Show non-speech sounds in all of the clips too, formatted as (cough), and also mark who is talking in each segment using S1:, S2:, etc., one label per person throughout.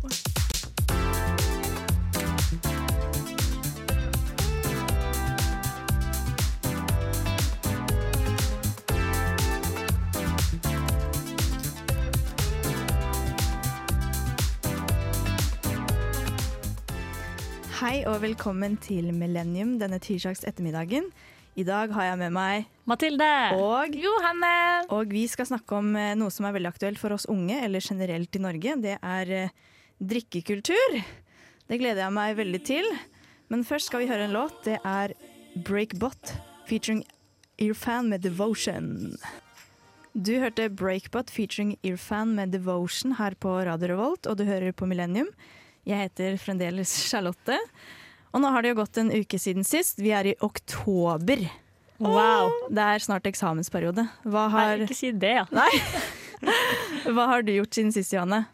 S1: Hei og velkommen til Millennium denne tirsdags ettermiddagen. I dag har jeg med meg
S2: Mathilde.
S1: og
S3: Johanne!
S1: Og vi skal snakke om eh, noe som er veldig aktuelt for oss unge, eller generelt i Norge. Det er eh, drikkekultur. Det gleder jeg meg veldig til. Men først skal vi høre en låt. Det er Breakbot featuring Irfan med Devotion. Du hørte Breakbot featuring Irfan med Devotion her på Radio Revolt, og du hører på Millennium. Jeg heter fremdeles Charlotte. Og nå har det jo gått en uke siden sist. Vi er i oktober.
S2: Wow.
S1: Det er snart eksamensperiode. Hva har,
S2: Nei, ikke si det, ja. (laughs)
S1: hva har du gjort siden sist, Johanne?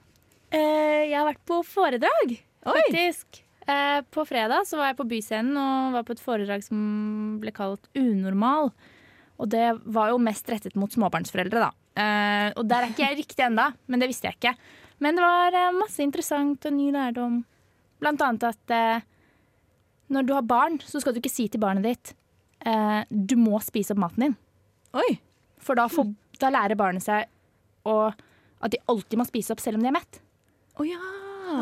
S3: Eh, jeg har vært på foredrag, faktisk. Eh, på fredag så var jeg på Byscenen og var på et foredrag som ble kalt Unormal. Og det var jo mest rettet mot småbarnsforeldre, da. Eh, og der er ikke jeg riktig enda, men det visste jeg ikke. Men det var masse interessant og ny lærdom. Blant annet at når du har barn, så skal du ikke si til barnet ditt eh, du må spise opp maten din.
S1: Oi!
S3: For da, får, da lærer barnet seg å, at de alltid må spise opp selv om de er mett.
S1: Å ja!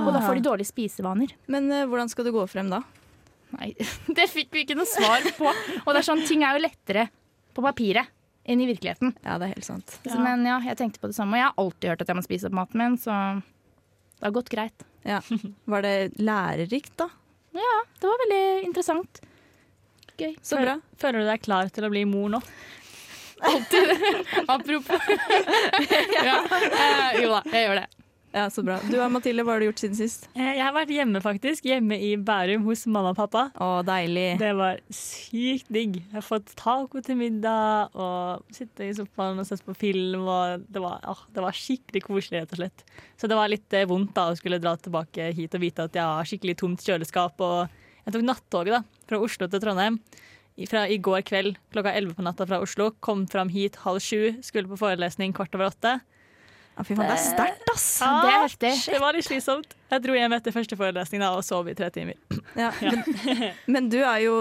S3: Og da får de dårlige spisevaner.
S1: Men uh, hvordan skal du gå frem da?
S3: Nei, (laughs) det fikk vi ikke noe svar på. Og det er sånn, ting er jo lettere på papiret enn i virkeligheten.
S1: Ja, det er helt sant.
S3: Så, men ja, jeg tenkte på det samme. Og jeg har alltid hørt at jeg må spise opp maten min, så det har gått greit.
S1: Ja. Var det lærerikt, da?
S3: Ja, det var veldig interessant. Gøy.
S1: Så bra.
S2: Føler du deg klar til å bli mor nå? (laughs)
S3: Apropos (laughs) ja. eh, Jo da, jeg gjør det.
S1: Ja, Så bra. Du Mathilde, hva har du gjort siden sist?
S2: Eh, Jeg har vært hjemme, faktisk. Hjemme i Bærum hos mamma og pappa.
S1: Å, deilig.
S2: Det var sykt digg. Jeg har fått taco til middag og sitte i sofaen og sett på film. Og det, var, åh, det var skikkelig koselig, rett og slett. Så det var litt eh, vondt da å skulle dra tilbake hit og vite at jeg har skikkelig tomt kjøleskap. Og jeg tok nattoget da, fra Oslo til Trondheim fra i går kveld klokka 11 på natta fra Oslo. Kom fram hit halv sju, skulle på forelesning kvart over åtte.
S1: Ja, fy faen, det er sterkt, ass!
S3: Det er heftig.
S2: Det var litt slitsomt. Jeg dro hjem etter første forelesning da, og sov i tre timer.
S1: Ja, men, men du er jo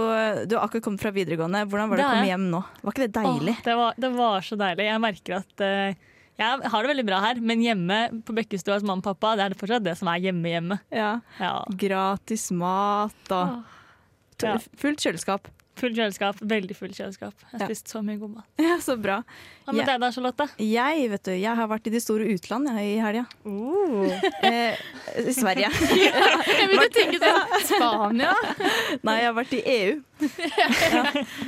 S1: Du har akkurat kommet fra videregående. Hvordan var det å komme hjem nå? Var ikke det deilig?
S2: Åh, det, var, det var så deilig. Jeg merker at uh, jeg har det veldig bra her, men hjemme på Bekkestua hos mamma og pappa, det er det fortsatt det som er hjemme-hjemme.
S1: Ja.
S2: Ja.
S1: Gratis mat og
S2: Ja.
S1: fullt kjøleskap.
S2: Full kjøleskap. Veldig full kjøleskap. Jeg har
S1: Ja.
S2: spist så mye god mat.
S1: Ja, Så bra.
S2: Hva med
S1: Ja.
S2: deg da, Charlotte?
S1: Jeg vet du, jeg har vært i det store utland jeg, i helga. Eh, Sverige. (laughs)
S3: Jeg begynte å tenke sånn Spania.
S1: Nei, jeg har vært i EU. (laughs) Ja.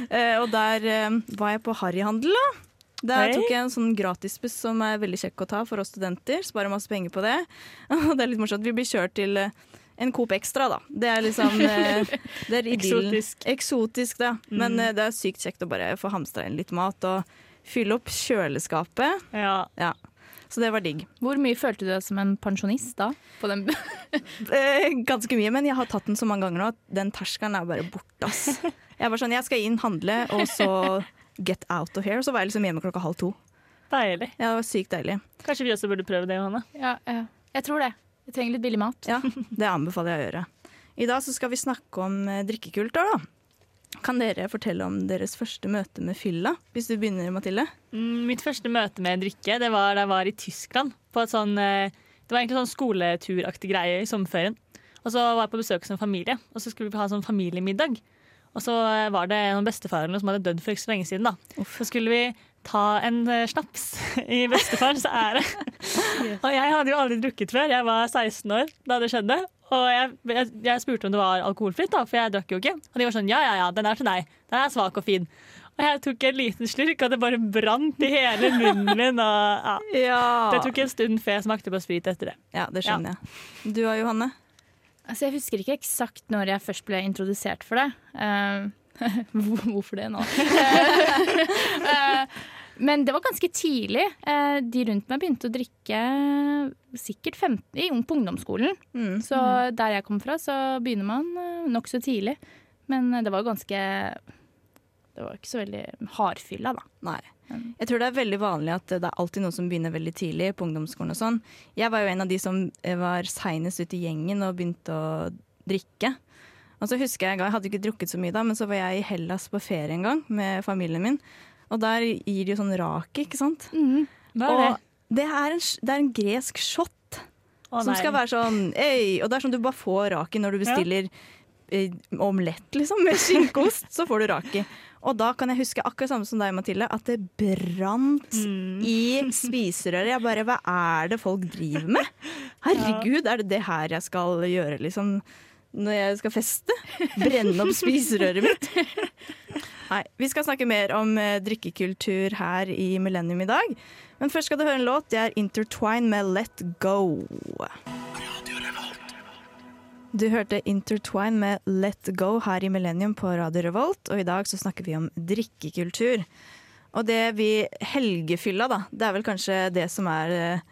S1: Eh, og der eh, var jeg på harryhandel, da. Der tok jeg en sånn gratisbuss som er veldig kjekk å ta for oss studenter. Sparer masse penger på det. (laughs) Og det er litt morsomt. Vi blir kjørt til eh, en Coop Extra, da. Det er liksom eh, (laughs) det er.
S2: Eksotisk.
S1: Eksotisk, da. Men mm. det er sykt kjekt å bare få hamstra inn litt mat og fylle opp kjøleskapet.
S2: Ja.
S1: Ja. Så det var digg.
S3: Hvor mye følte du deg som en pensjonist da? På den (laughs)
S1: Eh, ganske mye, men jeg har tatt den så mange ganger nå at den terskelen er bare borte, ass. (laughs) Jeg var sånn, jeg skal inn, handle, og så get out of here. Så var jeg liksom hjemme klokka halv to.
S2: Deilig.
S1: Ja, det var sykt deilig.
S2: Kanskje vi også burde prøve det, Johanne?
S3: ja, ja. Jeg tror det. Jeg trenger litt billig mat.
S1: Ja, det anbefaler jeg å gjøre. I dag så skal vi snakke om eh, drikkekultur, da. Kan dere fortelle om deres første møte med fylla? Hvis du begynner, Mathilde.
S2: Mm, Mitt første møte med drikke det var da jeg var i Tyskland. På et sånn, eh, det var egentlig sånn skoleturaktig greie i sommerferien. Og så var jeg på besøk hos en familie, og så skulle vi ha sånn familiemiddag. Og så eh, var det noen bestefarene som hadde dødd for ikke så lenge siden. da. Så skulle vi ta en eh, snaps (laughs) i bestefars (laughs) ære. og jeg hadde jo aldri drukket før. Jeg var 16 år da det skjedde. Og jeg, jeg, jeg spurte om det var alkoholfritt, da, for jeg drakk jo ikke. Og de var sånn ja, ja, ja, den er til deg. Den er svak og fin. Og jeg tok en liten slurk, og det bare brant i hele munnen min. Og, ja.
S1: Ja.
S2: Det tok en stund før jeg smakte på sprit etter det.
S1: ja, det skjønner jeg. Du og Johanne?
S3: Altså, jeg husker ikke eksakt når jeg først ble introdusert for det. (laughs) Uh, hvorfor det nå? Eh, men det var ganske tidlig. Eh, de rundt meg begynte å drikke sikkert 15, i, på ungdomsskolen.
S1: Mm.
S3: Så der jeg kom fra, så begynner man uh, nokså tidlig. Men eh, det var ganske Det var ikke så veldig hardfylla, da.
S1: Nei.
S3: Mm.
S1: Jeg tror det er veldig vanlig at det er alltid noen som begynner veldig tidlig på ungdomsskolen og sånn. Jeg var jo en av de som eh, var seinest ute i gjengen og begynte å drikke. Og så husker Jeg jeg hadde ikke drukket så mye da, men så var jeg i Hellas på ferie en gang med familien min. Og der gir de jo sånn raki, ikke sant.
S2: Hva er det?
S1: Og det er en, det er en gresk shot
S2: Å,
S1: som skal være sånn Øy! Og det er sånn du bare får raki når du bestiller eh, omelett, liksom, med skinkeost. så får du raki. Og da kan jeg huske akkurat samme som deg, Mathilde, at det brant
S2: Mm.
S1: i spiserøret. Jeg bare Hva er det folk driver med? Herregud, er det det her jeg skal gjøre, liksom? Når jeg skal feste? Brenne opp spiserøret mitt? Nei, Vi skal snakke mer om eh, drikkekultur her i Millennium i dag. Men først skal du høre en låt. Det er Intertwine med Let Go. Du hørte Intertwine med Let Go her i Millennium på Radio Revolt, og i dag så snakker vi om drikkekultur. Og det vi Helgefylla, da. Det er vel kanskje det som er eh,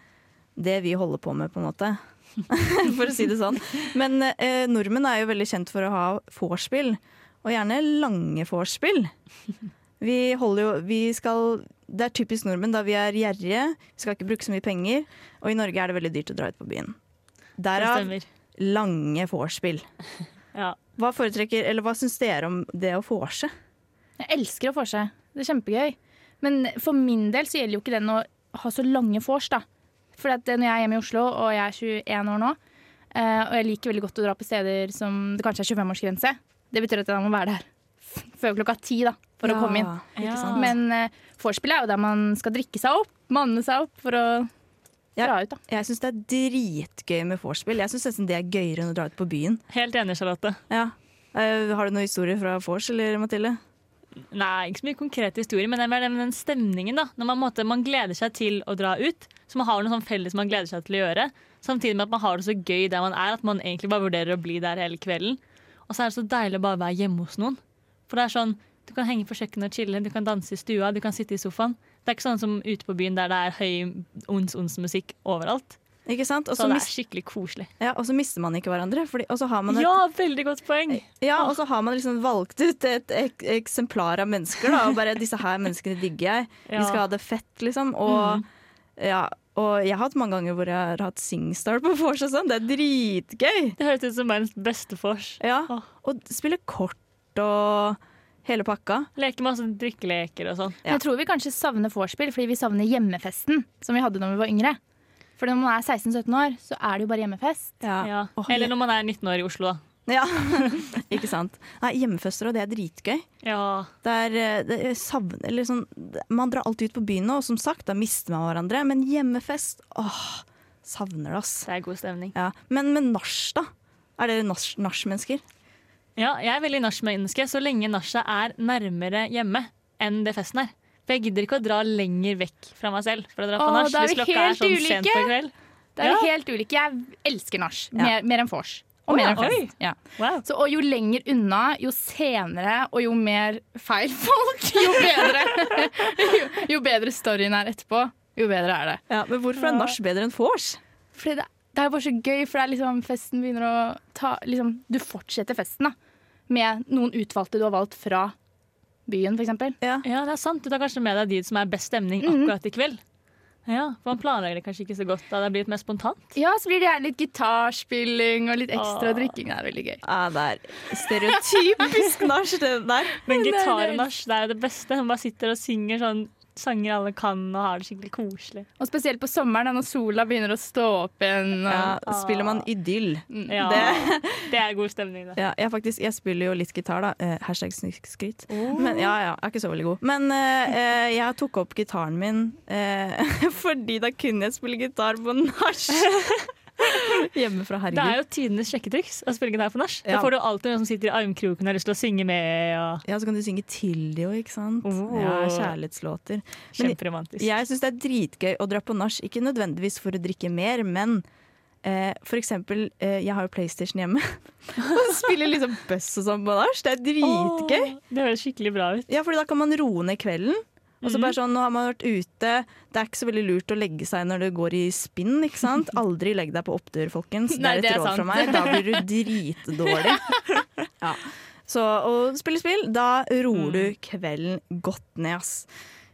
S1: det vi holder på med, på en måte. (laughs) for å si det sånn. Men eh, nordmenn er jo veldig kjent for å ha vorspiel, og gjerne lange vorspiel. (laughs) Vi holder jo Vi skal Det er typisk nordmenn, da vi er gjerrige, vi skal ikke bruke så mye penger, og i Norge er det veldig dyrt å dra ut på byen. Derav lange vorspiel. (laughs)
S2: Ja.
S1: Hva foretrekker, eller hva syns dere om det å vorse?
S3: Jeg elsker å vorse. Det er kjempegøy. Men for min del så gjelder jo ikke den å ha så lange vors, da. For når jeg er hjemme i Oslo, og jeg er 21 år nå, eh, og jeg liker veldig godt å dra på steder som det kanskje er 25-årsgrense, det betyr at jeg må være der før klokka ti da, for å komme inn.
S2: Ja.
S3: Men uh, vorspiel er jo der man skal drikke seg opp, manne seg opp for å
S1: Ja.
S3: dra ut, da.
S1: Jeg syns det er dritgøy med vorspiel. Jeg syns nesten det er gøyere enn å dra ut på byen.
S2: Helt enig, Charlotte.
S1: Ja. Uh, har du noen historier fra vors, eller Mathilde?
S2: Nei, ikke så mye konkrete historier, men det er den, den stemningen. da Når man, måtte, man gleder seg til å dra ut, så man har noe sånn felles man gleder seg til å gjøre. Samtidig med at man har det så gøy der man er, at man egentlig bare vurderer å bli der hele kvelden. Og så er det så deilig å bare være hjemme hos noen. For det er sånn, Du kan henge på kjøkkenet og chille, du kan danse i stua, du kan sitte i sofaen. Det er ikke sånn som ute på byen der det er høy ons-ons-musikk overalt.
S1: Ikke sant? Også
S2: Så det er skikkelig koselig.
S1: ja, og så mister man ikke hverandre. Fordi, og så har man et
S2: Ja, veldig godt poeng!
S1: Ja, og så har man liksom valgt ut et ek eksemplar av mennesker, da. Og bare disse her menneskene digger jeg.
S2: Ja.
S1: Vi skal ha det fett, liksom. Og,
S2: Mm.
S1: Ja, og jeg har hatt mange ganger hvor jeg har hatt Singstar på vors og sånn. Det er dritgøy!
S2: Det høres ut som verdens beste vors.
S1: Ja.
S2: Åh.
S1: Og spille kort og hele pakka.
S2: Leke masse drikkeleker og sånn.
S1: Ja.
S3: Jeg tror vi kanskje savner vorspiel fordi vi savner hjemmefesten som vi hadde da vi var yngre. For når man er 16-17 år, så er det jo bare hjemmefest.
S1: Ja.
S2: Ja. Eller når man er 19 år i Oslo, da.
S1: Ja. (laughs) ikke sant. Nei, hjemmefester og det er dritgøy.
S2: Ja.
S1: Det er, eh, det er savn, eller sånn, man drar alltid ut på byen nå, og som sagt, da mister man hverandre. Men hjemmefest, åh, savner det, ass.
S2: Det er god stemning.
S1: Ja. Men med nach, da? Er dere nach- nachmennesker?
S2: Ja, jeg er veldig nachmenneske så lenge nachet er nærmere hjemme enn det festen er. For jeg gidder ikke å dra lenger vekk fra meg selv for å dra på nach hvis klokka er sånn
S3: ulike.
S2: sent på kveld.
S3: Det er
S2: Ja.
S3: helt ulike. Jeg elsker nach
S1: Ja.
S3: mer, mer enn vors. Og mer enn
S2: flest.
S3: Ja.
S2: Wow.
S3: Så, og jo lenger unna, jo senere og jo mer feil (laughs) folk, jo bedre. (laughs) jo, jo bedre storyen er etterpå, jo bedre er det.
S1: Ja, Men hvorfor er nach bedre enn vors?
S3: Fordi det, det er bare så gøy, for det er liksom, festen begynner å ta liksom, Du fortsetter festen da med noen utvalgte du har valgt fra byen, f.eks.
S1: Ja.
S2: Ja, det er sant. Du tar kanskje med deg de som er best stemning
S3: Mhm.
S2: akkurat i kveld. Ja, for Man planlegger det kanskje ikke så godt da det blir litt mer spontant.
S3: Ja, så blir det gjerne litt gitarspilling og litt ekstra
S2: Åh.
S3: drikking. Det er veldig gøy.
S1: Ja, det er stereotypisk (laughs) nach, det der.
S2: Men
S3: det det.
S2: det er jo det beste. Man bare sitter og synger sånn sanger alle kan og har det skikkelig koselig.
S3: Og spesielt på sommeren, når sola begynner å stå opp igjen.
S1: Ja, spiller man idyll.
S3: Mm.
S2: Ja,
S1: Det-
S2: det, er god stemning, det.
S1: Ja, jeg, faktisk, jeg spiller jo litt gitar, da. Eh, hashtag snikskryt. Men ja, ja, jeg er ikke så veldig god. Men eh, eh, jeg tok opp gitaren min eh, (laughs) fordi da kunne jeg spille gitar på nach. (laughs) (laughs) Hjemmefra,
S2: Det er jo tidenes sjekketriks å spille gitar på nach.
S1: Ja.
S2: Da får du alltid noen som sitter i armkroken og har lyst til å synge med. Og
S1: Ja, Så kan du synge til de òg, ikke sant.
S2: Oh.
S1: Ja, Kjærlighetslåter.
S2: Kjemperomantisk.
S1: Jeg syns det er dritgøy å dra på nach, ikke nødvendigvis for å drikke mer, men eh, for eksempel, eh, jeg har jo PlayStation hjemme. (laughs) og spiller liksom buss og sånn på nach. Det er dritgøy.
S2: Oh, det høres skikkelig bra ut.
S1: Ja, for da kan man roe ned kvelden. Og så
S2: Mhm.
S1: bare sånn, nå har man vært ute. Det er ikke så veldig lurt å legge seg når det går i spinn, ikke sant? (laughs) Aldri legg deg på opptur, folkens. Det er
S3: det
S1: et råd fra meg. Da blir du (laughs) dritdårlig. Ja. Så å spille spill, da roer du kvelden godt ned, ass.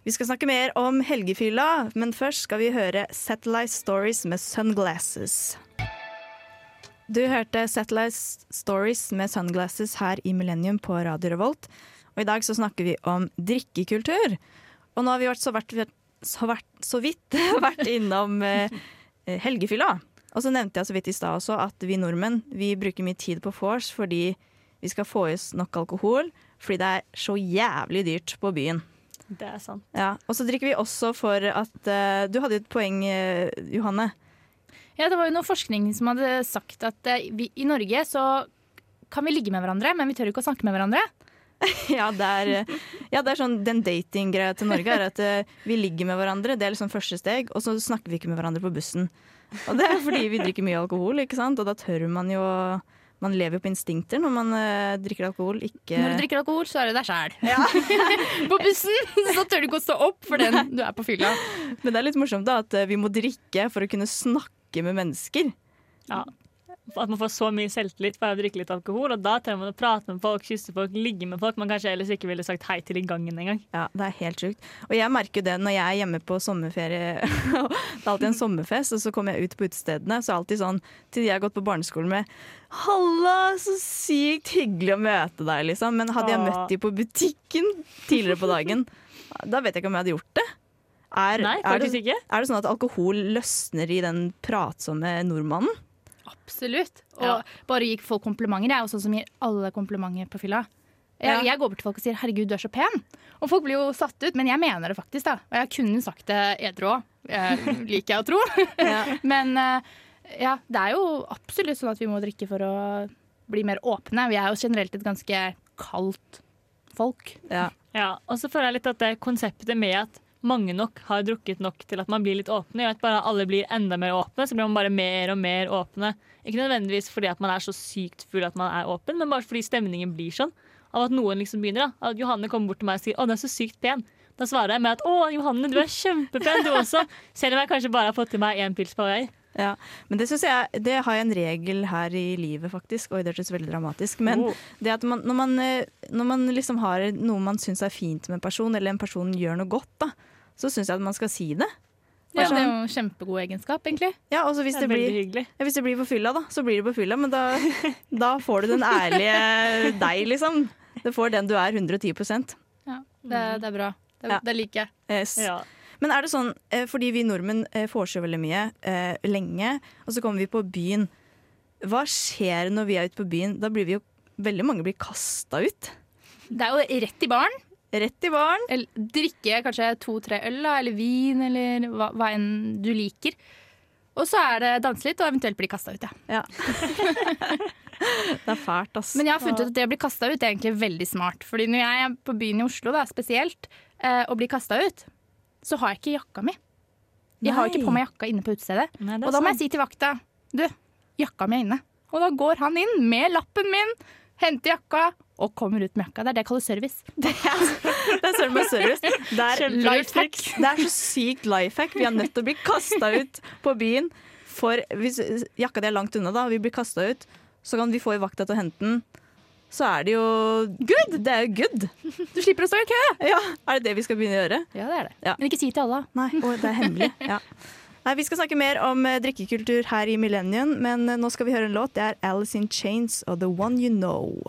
S1: Vi skal snakke mer om helgefylla, men først skal vi høre Satellite Stories med Sunglasses. Du hørte Satellite Stories med Sunglasses her i Millennium på Radio Revolt. Og i dag så snakker vi om drikkekultur. Og nå har vi vært så, vært, så, vært, så vidt (laughs) vært innom eh, helgefylla. Og så nevnte jeg så vidt i stad også at vi nordmenn vi bruker mye tid på vors fordi vi skal få i oss nok alkohol. Fordi det er så jævlig dyrt på byen.
S2: Det er sant.
S1: Ja, Og så drikker vi også for at eh, Du hadde jo et poeng, eh, Johanne.
S3: Ja, det var jo noe forskning som hadde sagt at eh, vi, i Norge så kan vi ligge med hverandre, men vi tør ikke å snakke med hverandre. (laughs)
S1: Ja, det er, eh, ja, det er sånn Den datinggreia til Norge er at uh, vi ligger med hverandre, det er liksom første steg, og så snakker vi ikke med hverandre på bussen. Og det er fordi vi drikker mye alkohol, ikke sant? og da tør man jo Man lever jo på instinkter når man eh, drikker alkohol, ikke
S3: Når du drikker alkohol, så er det deg sjæl. (laughs) på bussen så tør du ikke å stå opp for den du er på fylla.
S1: Men det er litt morsomt da at vi må drikke for å kunne snakke med mennesker.
S2: Ja. At man får så mye selvtillit for å drikke litt alkohol, og da trenger man å prate med folk, kysse folk, ligge med folk man kanskje ellers ikke ville sagt hei til i gangen engang.
S1: Ja, det er helt sjukt. Og jeg merker det når jeg er hjemme på sommerferie. (laughs) det er alltid en sommerfest, og så kommer jeg ut på utestedene. Så er det alltid sånn til de jeg har gått på barneskolen med Halla, så sykt hyggelig å møte deg, liksom. Men hadde jeg møtt de på butikken tidligere på dagen, (laughs) da vet jeg ikke om jeg hadde gjort det. Er,
S2: Nei,
S1: er, det, er det sånn at alkohol løsner i den pratsomme nordmannen?
S3: Absolutt. Og
S2: Ja.
S3: bare gi folk komplimenter. Jeg er jo sånn som gir alle komplimenter på fylla. Jeg,
S1: Ja.
S3: jeg går bort til folk og sier 'herregud, du er så pen'. Og folk blir jo satt ut, men jeg mener det faktisk. da Og jeg kunne sagt det edru òg, (laughs) liker jeg å tro.
S1: Ja. (laughs)
S3: men eh, ja, det er jo absolutt sånn at vi må drikke for å bli mer åpne. Vi er jo generelt et ganske kaldt folk.
S1: Ja.
S2: Ja, og så føler jeg litt at det konseptet med at mange nok har drukket nok til at man blir litt åpne, gjør at bare alle blir enda mer åpne. Så blir man bare mer og mer åpne. Ikke nødvendigvis fordi at man er så sykt full at man er åpen, men bare fordi stemningen blir sånn. Av at noen liksom begynner. da At Johanne kommer bort til meg og sier 'Å, du er så sykt pen'. Da svarer jeg med at 'Å, Johanne, du er kjempepen, du også'. Selv om jeg kanskje bare har fått til meg én pils på vei.
S1: Ja, men det synes jeg Det har jeg en regel her i livet, faktisk. Oi, det hørtes veldig dramatisk. Men
S2: Oh.
S1: det at man, når, man, eh, når man liksom har noe man syns er fint med en person, eller en person gjør noe godt, da, så syns jeg at man skal si det.
S3: Ja, det er
S1: sånn-
S3: jo en kjempegod egenskap, egentlig.
S1: Ja, og hvis
S2: Det
S1: det, blir, ja, hvis det blir på fylla, da, så blir det på fylla. Men da, (laughs) da får du den ærlige deg, liksom. Du får den du er 110%
S3: Ja, det, det er bra. Det,
S1: Ja.
S3: det liker jeg.
S1: yes.
S2: Ja.
S1: Men er det sånn, eh, fordi vi nordmenn eh, får så veldig mye eh, lenge, og så kommer vi på byen. Hva skjer når vi er ute på byen? Da blir vi jo Veldig mange blir kasta ut.
S3: Det er jo rett i baren.
S1: Rett i baren.
S3: Eller drikke kanskje to-tre øl, eller vin, eller hva, hva enn du liker. Og så er det danse litt, og eventuelt bli kasta ut. Ja.
S1: Ja. (laughs) det er fælt, ass.
S3: Men jeg har funnet ut at det å bli kasta ut er egentlig veldig smart. Fordi når jeg er på byen i Oslo da, spesielt, eh, og blir kasta ut, så har jeg ikke jakka mi. Jeg har ikke på meg jakka inne på utestedet.
S2: Nei,
S3: Og da må jeg si til vakta Du, jakka mi er inne. Og da går han inn med lappen min, henter jakka og kommer ut med jakka. Det er det jeg kaller service. (laughs)
S1: Det er, det er service. Det er, det er så sykt life hack. Vi er nødt til å bli kasta ut på byen. For hvis jakka di er langt unna, da, vi blir kasta ut, så kan vi få i vakta til å hente den. Så er det jo good! Det er jo good.
S3: Du slipper å stå i kø!
S1: Ja, Er det det vi skal begynne å gjøre?
S3: Ja, det er det.
S1: Ja.
S3: Men ikke si til alle.
S1: Nei, å, det er hemmelig. (laughs) Ja. Nei, Vi skal snakke mer om eh, drikkekultur her i Millennium, men eh, nå skal vi høre en låt. Det er Alice in Chains og The One You Know.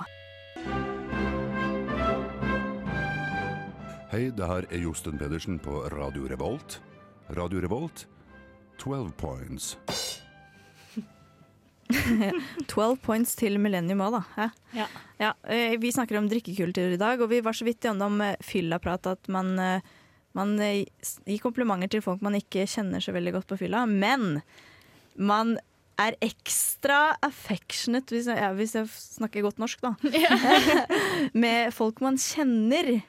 S4: Hei, det her er Josten Pedersen på Radio Revolt. Radio Revolt, 12 points. (laughs)
S1: 12 points til Millennium òg, da.
S2: Ja.
S1: Ja, eh, vi snakker om drikkekultur i dag, og vi var så vidt gjennom eh, fyllaprat at man, eh, man gir komplimenter til folk man ikke kjenner så veldig godt på fylla. Men man er ekstra affectionate, hvis jeg, ja, hvis jeg snakker godt norsk, da, (laughs) (laughs) med folk man kjenner.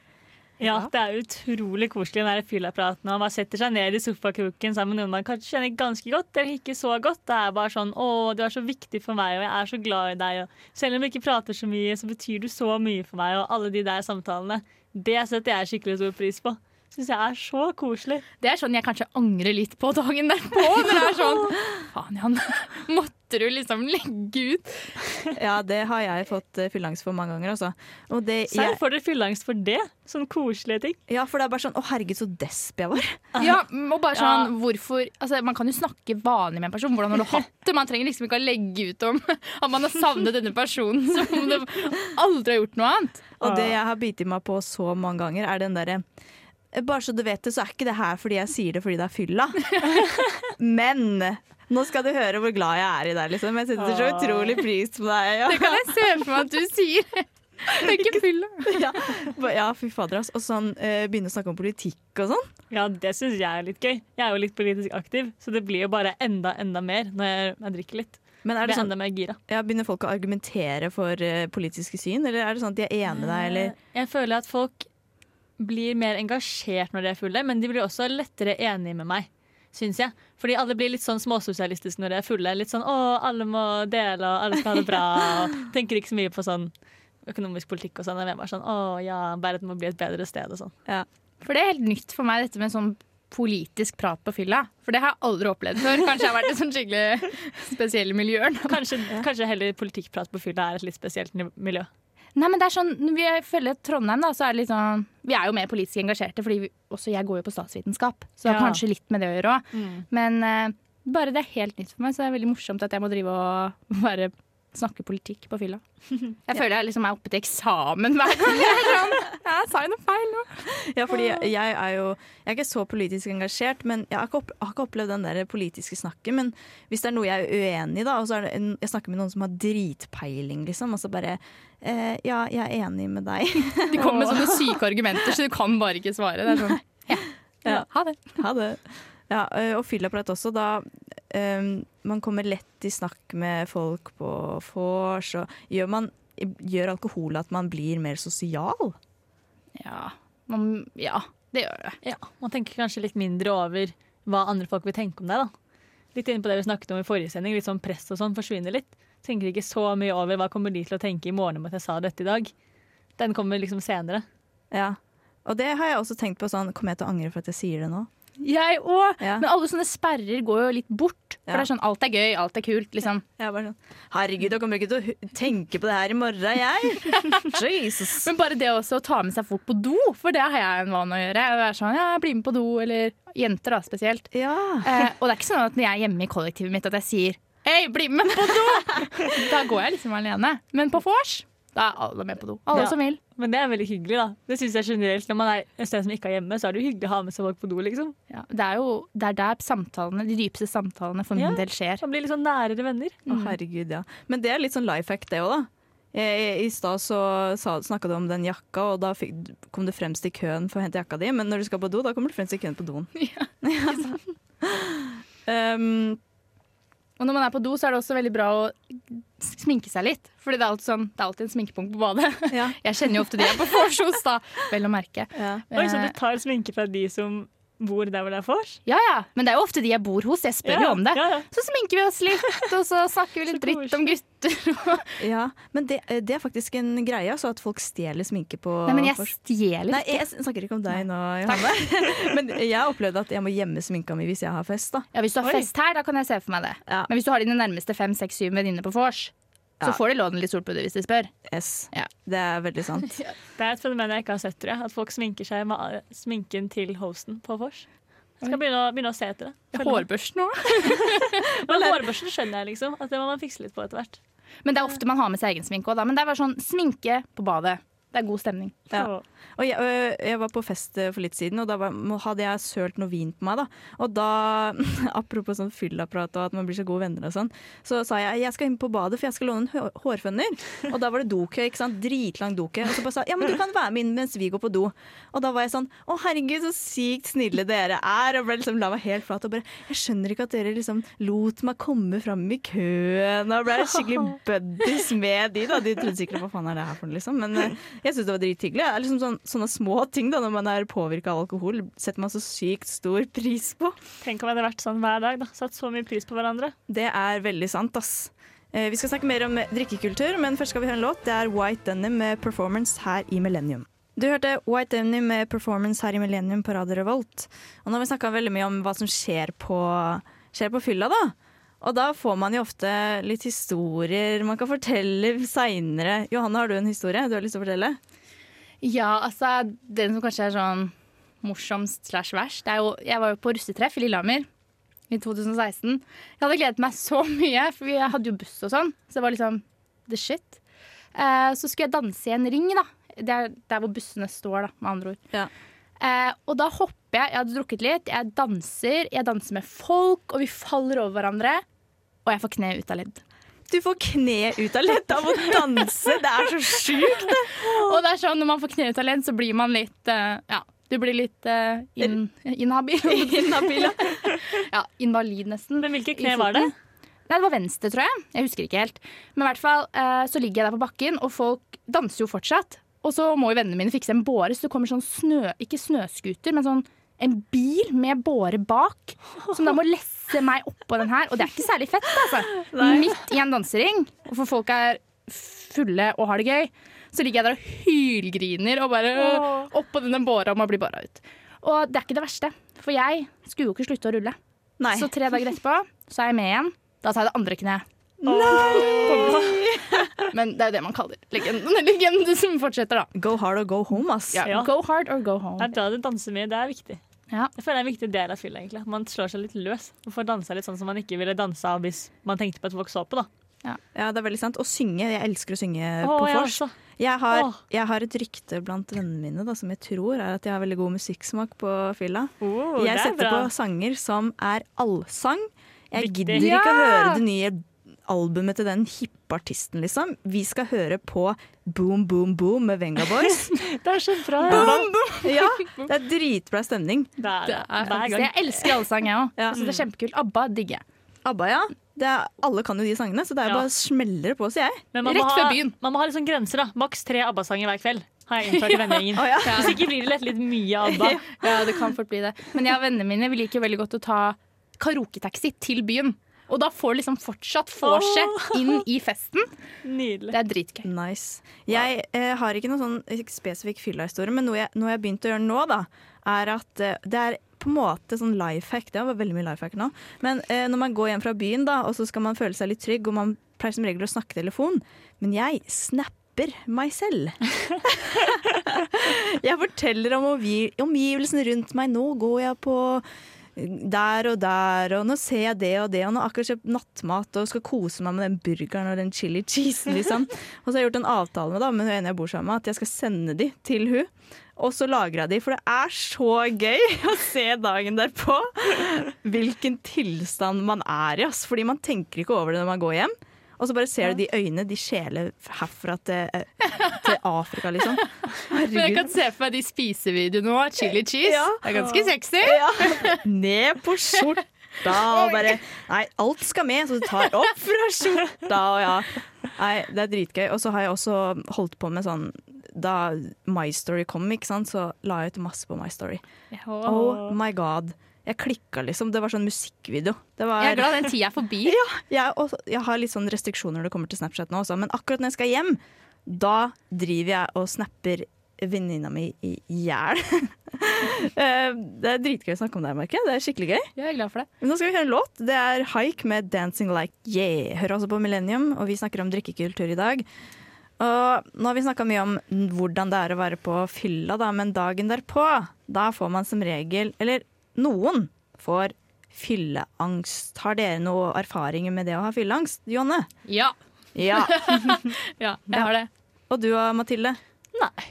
S2: Ja, det er utrolig koselig den fyllapraten. Man setter seg ned i sofakroken sammen med noen man kanskje kjenner ganske godt, eller ikke så godt. Det er bare sånn 'Å, du er så viktig for meg, og jeg er så glad i deg'. Og selv om vi ikke prater så mye, så betyr du så mye for meg, og alle de der samtalene. Det setter jeg skikkelig stor pris på. Syns jeg er så koselig.
S3: Det er sånn jeg kanskje angrer litt på dagen derpå. Når det er sånn Faen, Jan. (laughs) Måtte måtte du liksom (laughs) legge ut.
S1: Ja, det har jeg fått uh, fylleangst for mange ganger, altså. Og det,
S2: Serr,
S1: jeg,
S2: får dere fylleangst for det? Sånn koselige ting?
S1: ja, for det er bare sånn Å, herregud, så desp jeg var. (laughs)
S3: Ja, og bare sånn,
S2: Ja.
S3: hvorfor altså, Man kan jo snakke vanlig med en person. Hvordan har du hatt det? Man trenger liksom ikke å legge ut om (laughs) at man har savnet denne personen som om det aldri har gjort noe annet.
S1: Og det jeg har bitt meg på så mange ganger, er den derre Bare så du vet det, så er ikke det her fordi jeg sier det fordi det er fylla. Men nå skal du høre hvor glad jeg er i deg, liksom. Jeg setter så utrolig pris på deg. Ja.
S3: Det kan jeg se for meg at du sier. Det er ikke fylla.
S1: Ja, ja fy fader, ass. Og sånn eh, begynne å snakke om politikk og sånn.
S2: Ja, det syns jeg er litt gøy. Jeg er jo litt politisk aktiv, så det blir jo bare enda, enda mer når jeg, jeg drikker litt.
S1: Men er det sånn,
S2: gira.
S1: ja, Begynner folk å argumentere for uh, politiske syn, eller er det sånn at de er enige med deg, eller
S2: Eh, Jeg føler at folk blir mer engasjert når de er fulle, men de blir også lettere enige med meg. Syns jeg. Fordi alle blir litt sånn småsosialistiske når de er fulle. Litt sånn 'å, alle må dele, og alle skal ha det bra'. Og tenker ikke så mye på sånn økonomisk politikk og sånn. Jeg er bare sånn 'å ja, verden må bli et bedre sted' og sånn.
S3: For det er helt nytt for meg, dette med sånn politisk prat på fylla. For det har jeg aldri opplevd før. Kanskje jeg har vært i sånn skikkelig spesielle miljøer.
S2: Kanskje, kanskje heller politikkprat på fylla er et litt spesielt miljø.
S3: Nei, men det er sånn, når vi følger Trondheim, da, så er det litt sånn Vi er jo mer politisk engasjerte, fordi vi, også jeg går jo på statsvitenskap. Så
S2: Ja.
S3: kanskje litt med det å gjøre òg. Men uh, bare det er helt nytt for meg, så det er veldig morsomt at jeg må drive og (laughs) bare snakke politikk på fylla. (laughs) Jeg føler jeg liksom er oppe til eksamen hver gang. (laughs) Jeg sa jo noe feil nå.
S1: Ja, fordi jeg, jeg er jo Jeg er ikke så politisk engasjert, men jeg har ikke, opp, har ikke opplevd den der politiske snakket. Men hvis det er noe jeg er uenig i, da, og så er det en, jeg snakker med noen som har dritpeiling, liksom, og så bare eh, Ja, jeg er enig med deg. (laughs)
S3: De kommer med sånne syke argumenter, så du kan bare ikke svare. Det er sånn, ja.
S1: Ja.
S3: Ha det.
S1: Ha det. Ja, ø, og fyllaprat også, da øhm, Man kommer lett i snakk med folk på vors, og gjør, man, gjør alkohol at man blir mer sosial?
S3: Ja, man, ja det gjør det.
S2: Ja, Man tenker kanskje litt mindre over hva andre folk vil tenke om deg. da. Litt inne på det vi snakket om i forrige sending, litt sånn press og sånn forsvinner litt. Tenker ikke så mye over hva kommer de til å tenke i morgen om at jeg sa dette i dag. Den kommer liksom senere.
S1: Ja. Og det har jeg også tenkt på sånn Kommer jeg til å angre for at jeg sier det nå?
S3: Jeg òg.
S1: Ja.
S3: Men alle sånne sperrer går jo litt bort. For
S1: Ja.
S3: det er sånn, alt er gøy, alt er kult. liksom.
S1: Sånn Herregud, jeg kommer ikke til å tenke på det her i morgen, jeg. (laughs) Jesus.
S3: Men bare det også å ta med seg folk på do, for det har jeg en vane å gjøre. Jeg er sånn, ja, bli med på do, eller jenter da spesielt.
S1: Ja.
S3: Eh, og det er ikke sånn at når jeg er hjemme i kollektivet mitt at jeg sier Hei, bli med på do! (laughs) da går jeg liksom alene. Men på vors, da er alle med på do. Alle
S2: Ja.
S3: som vil.
S2: Men det er veldig hyggelig, da. Det synes jeg generelt Når man er et sted som ikke er hjemme, så er det jo hyggelig å ha med seg folk på do, liksom.
S3: Ja, det er jo det er der samtalene, de dypeste samtalene for min
S2: Ja.
S3: del skjer.
S2: Man blir sånn nærere venner.
S1: Å, herregud, ja. Men det er litt sånn life hack, det òg, da. I, i stad så snakka du om den jakka, og da fikk, kom du fremst i køen for å hente jakka di. Men når du skal på do, da kommer du fremst i køen på doen. (laughs)
S3: Ja.
S1: um, (laughs)
S3: Og når man er på do, så er det også veldig bra å sminke seg litt. Fordi det er alltid, sånn, det er alltid en sminkepunkt på badet.
S1: ja, (laughs)
S3: Jeg kjenner jo ofte de er på forsos da. Vel å merke.
S1: ja.
S2: Oi, så
S3: Eh,
S2: du tar sminke fra de som bor der hvor det er vors?
S3: Ja, ja. Men det er jo ofte de jeg bor hos. Jeg spør jo om det.
S2: Ja, ja.
S3: Så sminker vi oss litt, og så snakker vi (laughs) litt dritt om gutter. (laughs)
S1: ja. Men det, det er faktisk en greie, altså, at folk stjeler sminke på
S3: Nei, men jeg
S1: vors.
S3: stjeler
S1: Nei, jeg snakker ikke om deg nå, Johanne. (laughs) Men jeg har opplevd at jeg må gjemme sminka mi hvis jeg har fest. da
S3: Ja, hvis du har
S2: Oi.
S3: fest her, da kan jeg se for meg det.
S1: Ja.
S3: Men hvis du har dine nærmeste fem, seks, syv venninner på vors, så
S1: Ja.
S3: får de låne litt solpudder hvis de spør.
S1: Yes.
S3: Ja.
S1: Det er veldig sant. (laughs)
S2: Det er et fenomen jeg ikke har sett, tror jeg. At folk sminker seg med sminken til hosten på vors. Jeg skal begynne å, begynne å se etter det.
S3: Hårbørsten òg. (laughs)
S2: Men hårbørsten skjønner jeg, liksom. At det må man fikse litt på etter hvert.
S3: Men det er ofte man har med seg egen sminke òg, da. Men det er bare sånn sminke på badet. Det er god stemning.
S1: Ja. Og jeg, øh, jeg var på fest øh, for litt siden, og da var, hadde jeg sølt noe vin på meg. da Og da, (laughs) apropos sånn fyllaprat og at man blir så gode venner og sånn, så sa jeg jeg skal inn på badet, for jeg skal låne en hårfønner. hårføner. Og da var det dokø, ikke sant. Dritlang dokø. Og så bare sa ja, men du kan være med inn mens vi går på do. Og da var jeg sånn å herregud, så sykt snille dere er. Og ble liksom la meg helt flat og bare jeg skjønner ikke at dere liksom lot meg komme fram i køen. Og ble skikkelig (laughs) buddies med de, da. De trodde sikkert hva faen er det her for noe, liksom. Men øh, jeg syns det var drithyggelig. Det er liksom sånn, sånne små ting da, når man er påvirka av alkohol, setter man så sykt stor pris på.
S2: Tenk om vi hadde vært sånn hver dag. da Satt så mye pris på hverandre.
S1: Det er veldig sant, ass. Eh, Vi skal snakke mer om drikkekultur, men først skal vi høre en låt. Det er White Denim med performance her i Millennium. Du hørte White Denim med performance her i Millennium på Radio Revolt. Og nå har vi snakka veldig mye om hva som skjer på, skjer på fylla, da. Og da får man jo ofte litt historier man kan fortelle seinere. Johanne, har du en historie du har lyst til å fortelle?
S3: Ja, altså den som kanskje er sånn morsomst slash verst. Det er jo, jeg var jo på russetreff i Lillehammer i 2016. Jeg hadde gledet meg så mye, for vi hadde jo buss og sånn. Så det var liksom the shit. Eh, så skulle jeg danse i en ring, da. Det er der hvor bussene står, da, med andre ord.
S1: Ja.
S3: Eh, og da hopper jeg. Jeg hadde drukket litt. Jeg danser. Jeg danser med folk, og vi faller over hverandre. Og jeg får kne ut av ledd.
S1: Du får kne ut av ledd av å danse! Det er så sjukt!
S3: Og det er sånn, når man får kne ut av ledd, så blir man litt uh, Ja, du blir litt uh, in, inhabil. (laughs)
S1: Inhabil, ja.
S3: ja, invalid, nesten.
S2: Men hvilke kne var det?
S3: Nei, det var venstre, tror jeg. Jeg husker ikke helt. Men i hvert fall uh, så ligger jeg der på bakken, og folk danser jo fortsatt. Og så må jo vennene mine fikse en båre, så det kommer sånn snø... Ikke snøskuter, men sånn en bil med båre bak, som da må lesse meg oppå den her. Og det er ikke særlig fett, altså. Midt i en dansering, og for folk er fulle og har det gøy, så ligger jeg der og hylgriner og bare oh. oppå denne båra og må bli båra ut. Og det er ikke det verste, for jeg skulle jo ikke slutte å rulle.
S1: Nei.
S3: Så tre dager etterpå så er jeg med igjen. Da tar jeg det andre kneet. Men det er jo det man kaller legenden. (laughs) Legenden som fortsetter, da.
S1: Go hard or go home, ass.
S3: Ja,
S2: Ja.
S3: Go hard or go home.
S2: Det er da du danser mye. Det er viktig.
S3: Ja.
S2: Jeg føler det er en viktig del av fylla. egentlig. Man slår seg litt løs og får dansa litt sånn som man ikke ville dansa hvis man tenkte på at folk så på. da.
S1: Ja, det er veldig sant. Og synge. Jeg elsker å synge
S2: Åh,
S1: på
S2: jeg
S1: vors. Jeg har,
S2: Åh.
S1: jeg har et rykte blant vennene mine da, som jeg tror er at jeg har veldig god musikksmak på fylla.
S2: Oh,
S1: jeg
S2: er
S1: setter
S2: bra.
S1: på sanger som er allsang. Jeg
S2: Viktig.
S1: gidder ikke å høre det nye albumet til den hippe artisten, liksom. Vi skal høre på Boom Boom Boom med Venga Boys. (laughs)
S2: Det er så bra.
S1: ja, det er dritbra stemning.
S2: Det er,
S3: Det er
S2: hver
S3: faktisk,
S2: gang.
S3: jeg elsker allsang, jeg òg.
S1: Ja.
S3: Jeg det er kjempekult. ABBA digger jeg.
S1: ABBA, ja. Det er, alle kan jo de sangene, så det er
S2: Ja.
S1: bare smeller på, sier jeg.
S2: Men man
S3: Rett
S2: må,
S3: før
S2: ha,
S3: byen.
S2: man må ha sånn grenser. da. Maks tre ABBA-sanger hver kveld. Har jeg innført i (laughs) vennegjengen.
S1: Ja. (laughs)
S2: Hvis ikke blir det lett litt mye ABBA.
S3: Ja, det kan fort bli det. Men jeg og vennene mine vi liker veldig godt å ta karaoketaxi til byen. Og da får du liksom fortsatt vorset inn i festen.
S2: Nydelig.
S3: Det er dritgøy.
S1: Nice. Jeg eh, har ikke noen sånn spesifikk fyllahistorie, men noe jeg, noe jeg har begynt å gjøre nå, da, er at eh, det er på en måte sånn life hack. Det var veldig mye life hack nå. Men eh, når man går hjem fra byen, da, og så skal man føle seg litt trygg, og man pleier som regel å snakke telefon, men jeg snapper meg selv. (laughs) jeg forteller om omgi- omgivelsene rundt meg. Nå går jeg på der og der, og nå ser jeg det og det, og nå har akkurat kjøpt nattmat og skal kose meg med den burgeren og den chili cheesen, liksom. (laughs) Og så har jeg gjort en avtale med, da, med hun ene jeg bor sammen med, at jeg skal sende de til hun. Og så jeg de, for det er så gøy (laughs) å se dagen derpå (laughs) hvilken tilstand man er i. Ass. Fordi man tenker ikke over det når man går hjem. Og så bare ser du de øynene, de skjeler herfra til, eh, til Afrika, liksom. (laughs)
S3: Men jeg kan se for meg de spisevideoene nå. Chili cheese.
S1: Ja.
S3: Det er ganske sexy.
S1: Ja. (laughs) Ned på skjorta og bare Nei, alt skal med, så du tar opp fra skjorta og ja. Nei, det er dritgøy. Og så har jeg også holdt på med sånn Da My Story kom, ikke sant, så la jeg ut masse på My Story. Oh my god. Jeg klikka, liksom. Det var sånn musikkvideo. Det var,
S3: Jeg er glad den tida er forbi. (laughs)
S1: jeg, også, jeg har litt sånn restriksjoner når det kommer til Snapchat nå også, men akkurat når jeg skal hjem, da driver jeg og snapper venninna mi i hjel. (laughs) Eh, det er dritgøy å snakke om det, merker jeg. Det er skikkelig gøy.
S3: Jeg er glad for det.
S1: Men Nå skal vi høre en låt. Det er Haik med 'Dancing Like Yeah'. Hører også på Millennium, og vi snakker om drikkekultur i dag. Og nå har vi snakka mye om hvordan det er å være på fylla, da, men dagen derpå, da får man som regel Eller noen får fylleangst. Har dere noe erfaringer med det å ha fylleangst, Jonne?
S3: Ja.
S1: Ja. (laughs)
S3: ja, jeg har det.
S1: Og du og Mathilde?
S2: Nei.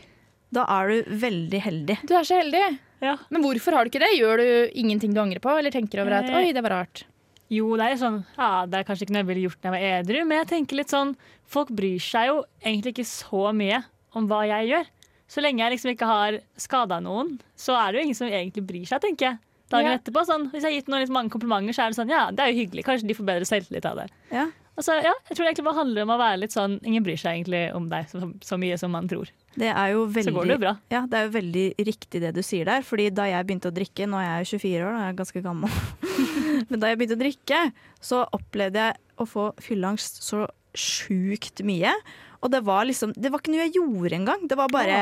S1: Da er du veldig heldig.
S3: Du er så heldig.
S2: Ja.
S3: Men hvorfor har du ikke det? Gjør du ingenting du angrer på, eller tenker over at
S2: Eh.
S3: oi, det var rart?
S2: Jo, det er sånn Ja, det er kanskje ikke noe jeg ville gjort når jeg var edru, men jeg tenker litt sånn Folk bryr seg jo egentlig ikke så mye om hva jeg gjør. Så lenge jeg liksom ikke har skada noen, så er det jo ingen som egentlig bryr seg, tenker jeg. Dagen
S3: Ja.
S2: etterpå, sånn, Hvis jeg har gitt noen litt mange komplimenter, så er det sånn Ja, det er jo hyggelig. Kanskje de får bedre selvtillit av det.
S1: Ja.
S2: Altså, ja, jeg tror det egentlig bare handler om å være litt sånn Ingen bryr seg egentlig om deg så, så mye som man tror.
S1: Det er jo veldig
S2: Så går det jo bra.
S1: Ja, det er jo veldig riktig det du sier der. Fordi da jeg begynte å drikke, nå er jeg jo 24 år, da er jeg ganske gammel, (laughs) men da jeg begynte å drikke, så opplevde jeg å få fylleangst så sjukt mye. Og det var liksom Det var ikke noe jeg gjorde engang. Det var bare,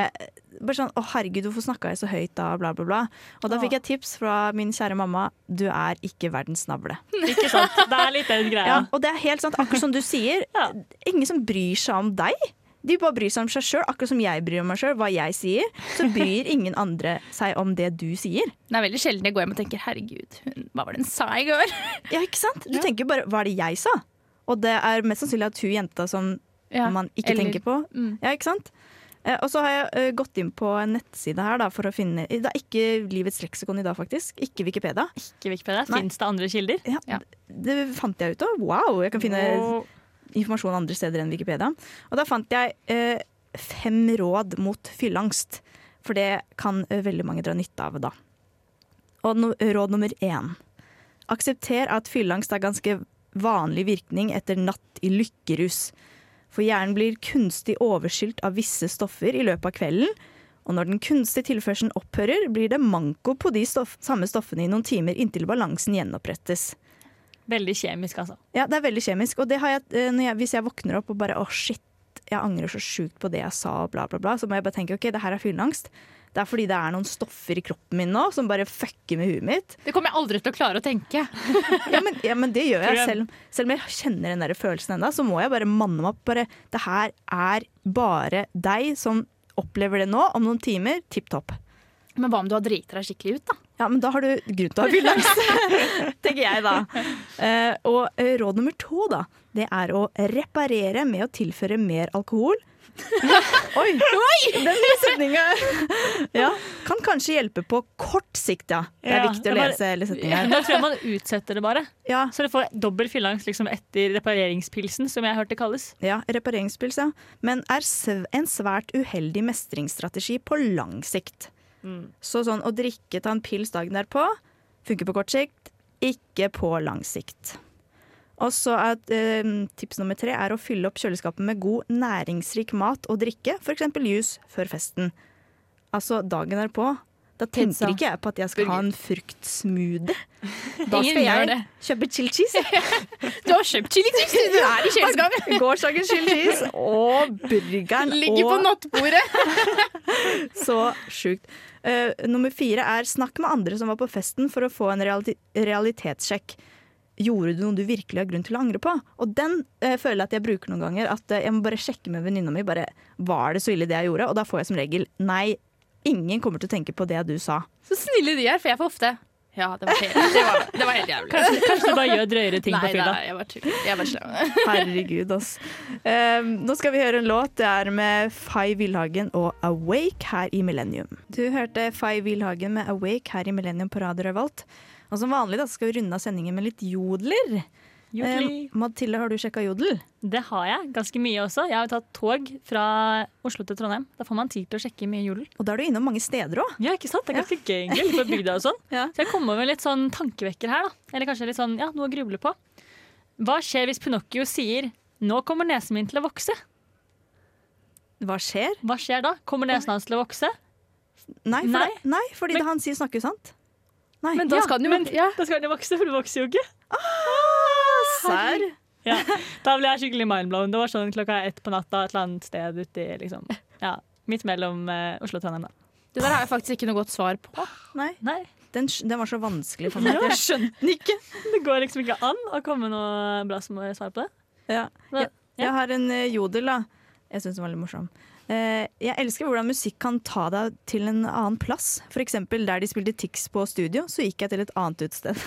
S1: bare sånn Å, herregud, hvorfor snakka jeg så høyt da? Bla, bla, bla. Og da fikk jeg tips fra min kjære mamma. Du er ikke verdens navle. (laughs)
S2: Ikke sant? Det er litt den greia.
S1: Ja, og det er helt sant, akkurat som du sier.
S2: Ja.
S1: Ingen som bryr seg om deg. De bare bryr seg om seg sjøl, akkurat som jeg bryr meg sjøl. Hva jeg sier, så bryr (laughs) ingen andre seg om det du sier.
S3: Det er veldig sjelden jeg går hjem og tenker 'herregud, hva var det hun sa i går'?
S1: Ja, ikke sant? Du (laughs) tenker bare 'hva er det jeg sa?' Og det er mest sannsynlig at hun jenta som
S3: Ja,
S1: man ikke
S3: eller-
S1: tenker på.
S3: Mm.
S1: Ja, ikke sant? Eh, og så har jeg eh, gått inn på en nettside her da, for å finne Det er ikke Livets leksikon i dag, faktisk. Ikke Wikipedia.
S2: Ikke Wikipedia. Fins det andre kilder?
S1: Ja,
S3: Ja.
S1: Det fant jeg ut av. Wow! Jeg kan finne
S2: Og
S1: informasjon andre steder enn Wikipedia. Og da fant jeg eh, fem råd mot fylleangst. For det kan eh, veldig mange dra nytte av da. Og no, råd nummer én. Aksepter at fylleangst er ganske vanlig virkning etter natt i lykkerus. For hjernen blir kunstig overskylt av visse stoffer i løpet av kvelden. Og når den kunstige tilførselen opphører, blir det manko på de stoff, samme stoffene i noen timer inntil balansen gjenopprettes.
S2: veldig kjemisk, altså.
S1: Ja, det er veldig kjemisk. Og det har jeg, eh, jeg, hvis jeg våkner opp og bare å shit, jeg angrer så sjukt på det jeg sa, bla, bla, bla, så må jeg bare tenke ok, det her er fylleangst. Det er fordi det er noen stoffer i kroppen min nå som bare fucker med huet mitt.
S3: Det kommer jeg aldri til å klare å tenke. (laughs)
S1: Ja, men, ja, men det gjør jeg. Selv, selv om jeg kjenner den der følelsen ennå, så må jeg bare manne meg opp. Bare, det her er bare deg som opplever det nå. Om noen timer, tipp topp.
S3: Men hva om du har driti deg skikkelig ut, da?
S1: Ja, men da har du grunn til å ha villaks, (laughs) tenker jeg da. Uh, og eh, råd nummer to, da, det er å reparere med å tilføre mer alkohol. Oi! Den setninga ja, kan kanskje hjelpe på kort sikt, ja. Det er
S2: Ja,
S1: viktig å
S2: bare,
S1: lese hele setninga
S2: Da tror jeg man utsetter det bare.
S1: Ja,
S2: Så det får dobbel fylleangst liksom etter repareringspilsen, som jeg hørte kalles.
S1: ja repareringspils, ja. Men er en svært uheldig mestringsstrategi på lang sikt. Så sånn å drikke, ta en pils dagen derpå, funker på kort sikt, ikke på lang sikt. Og så er eh, tips nummer tre er å fylle opp kjøleskapet med god næringsrik mat og drikke, f.eks. juice før festen. Altså dagen er på. Da tenker
S3: Pizza.
S1: ikke jeg på at jeg skal ha en fruktsmoothie. (laughs) Da skal jeg kjøpe chili cheese. (laughs)
S3: Du har kjøpt chili cheese! Du er i kjøleskapet! (laughs)
S1: Gårsdagens chili cheese og burgeren.
S3: Ligger på nattbordet.
S1: Så sjukt. Uh, nummer fire er snakk med andre som var på festen for å få en realitetssjekk. Gjorde du noe du virkelig har grunn til å angre på? Og den eh, føler jeg at jeg bruker noen ganger. At eh, jeg må bare sjekke med venninna mi. Bare, var det så ille det jeg gjorde? Og da får jeg som regel nei. Ingen kommer til å tenke på det du sa.
S3: Så snille de er, for jeg får ofte Ja, det var helt, det var, det var helt jævlig.
S2: Kanskje, kanskje du bare gjør drøyere ting
S3: Nei,
S2: på fylla.
S3: nei, jeg var tull. Jeg var slem. (laughs)
S1: Herregud, ass. Um, nå skal vi høre en låt. Det er med Fay Wilhagen og 'Awake' her i Millennium. Du hørte Fay Wilhagen med 'Awake' her i Millennium på Radio Revolt. Og som vanlig da, skal vi runde av sendingen med litt jodler. Eh, Mathilde, har du sjekka jodel?
S2: Det har jeg. Ganske mye også. Jeg har jo tatt tog fra Oslo til Trondheim. Da får man tid til å sjekke mye jodel.
S1: Og da er du innom mange steder òg.
S2: Ja, ikke sant? Det er ganske gøy egentlig, på bygda og sånn. (laughs)
S1: Ja.
S2: Så jeg kommer med litt sånn tankevekker her, da. Eller kanskje litt sånn, ja, noe å gruble på. Hva skjer hvis Pinocchio sier 'nå kommer nesen min til å vokse'?
S1: Hva skjer?
S2: Hva skjer da? Kommer nesen hans til å vokse?
S1: Nei, for
S2: Nei.
S1: Det, nei fordi
S2: Men-
S1: han sier, snakker sant. Nei.
S3: Men da
S2: Ja,
S3: skal den jo
S2: men-
S3: ja.
S2: Da skal den jo vokse, for du vokser jo ikke.
S1: Serr?
S2: Ja, da ble jeg skikkelig mindblown. Det var sånn klokka ett på natta et eller annet sted ute i liksom, ja, midt mellom uh, Oslo og Trondheim. da.
S3: Det der har jeg faktisk ikke noe godt svar på.
S1: Nei.
S2: Nei,
S1: Den, den var så vanskelig for (laughs) meg. at Jeg skjønte den ikke.
S2: det går liksom ikke an å komme noe bra som svar på det.
S1: Ja. Jeg, jeg har en eh, jodel, da. Jeg syns den var litt morsom. Eh, jeg elsker hvordan musikk kan ta deg til en annen plass. For eksempel der de spilte Tix på studio, så gikk jeg til et annet utsted. (laughs)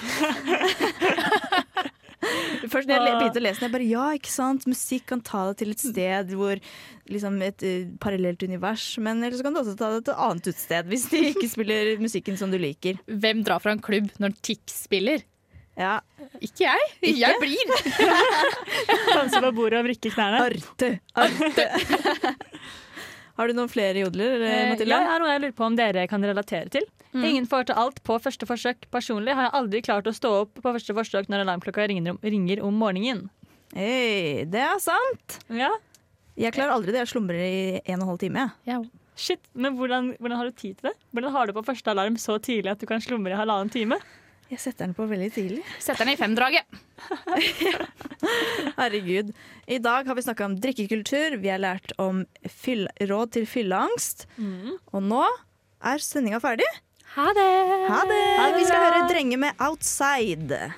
S1: Først når jeg begynte å lese den, jeg bare ja, ikke sant. Musikk kan ta deg til et sted hvor liksom et uh, parallelt univers. Men ellers kan du også ta deg til et annet utsted hvis de ikke (laughs) spiller musikken som du liker.
S3: Hvem drar fra en klubb når Tix spiller?
S1: Ja,
S3: Ikke jeg. Jeg blir. (laughs)
S2: Danse på bordet og vrikke knærne.
S1: Arte! Arte! Har du noen flere jodler, eh,
S2: Eh,
S1: Mathilde?
S2: ja, jeg har noe jeg lurer på om dere kan relatere til.
S1: Mm.
S2: Ingen får til alt på første forsøk. Personlig har jeg aldri klart å stå opp på første forsøk når alarmklokka ringer om, ringer om morgenen.
S1: Hey, det er sant!
S2: Ja,
S1: Jeg klarer aldri det. Jeg slumrer i en og en halv time.
S3: Ja.
S2: shit, Men hvordan, hvordan har du tid til det? Hvordan har du på første alarm så tidlig at du kan slumre i halvannen time?
S1: Jeg setter den på veldig tidlig.
S3: Setter den i femdraget. (laughs)
S1: Herregud. I dag har vi snakka om drikkekultur, vi har lært om råd til fylleangst. Og nå er sendinga ferdig.
S3: Ha det!
S1: Ha det! Vi skal høre 'Drenge med Outside'.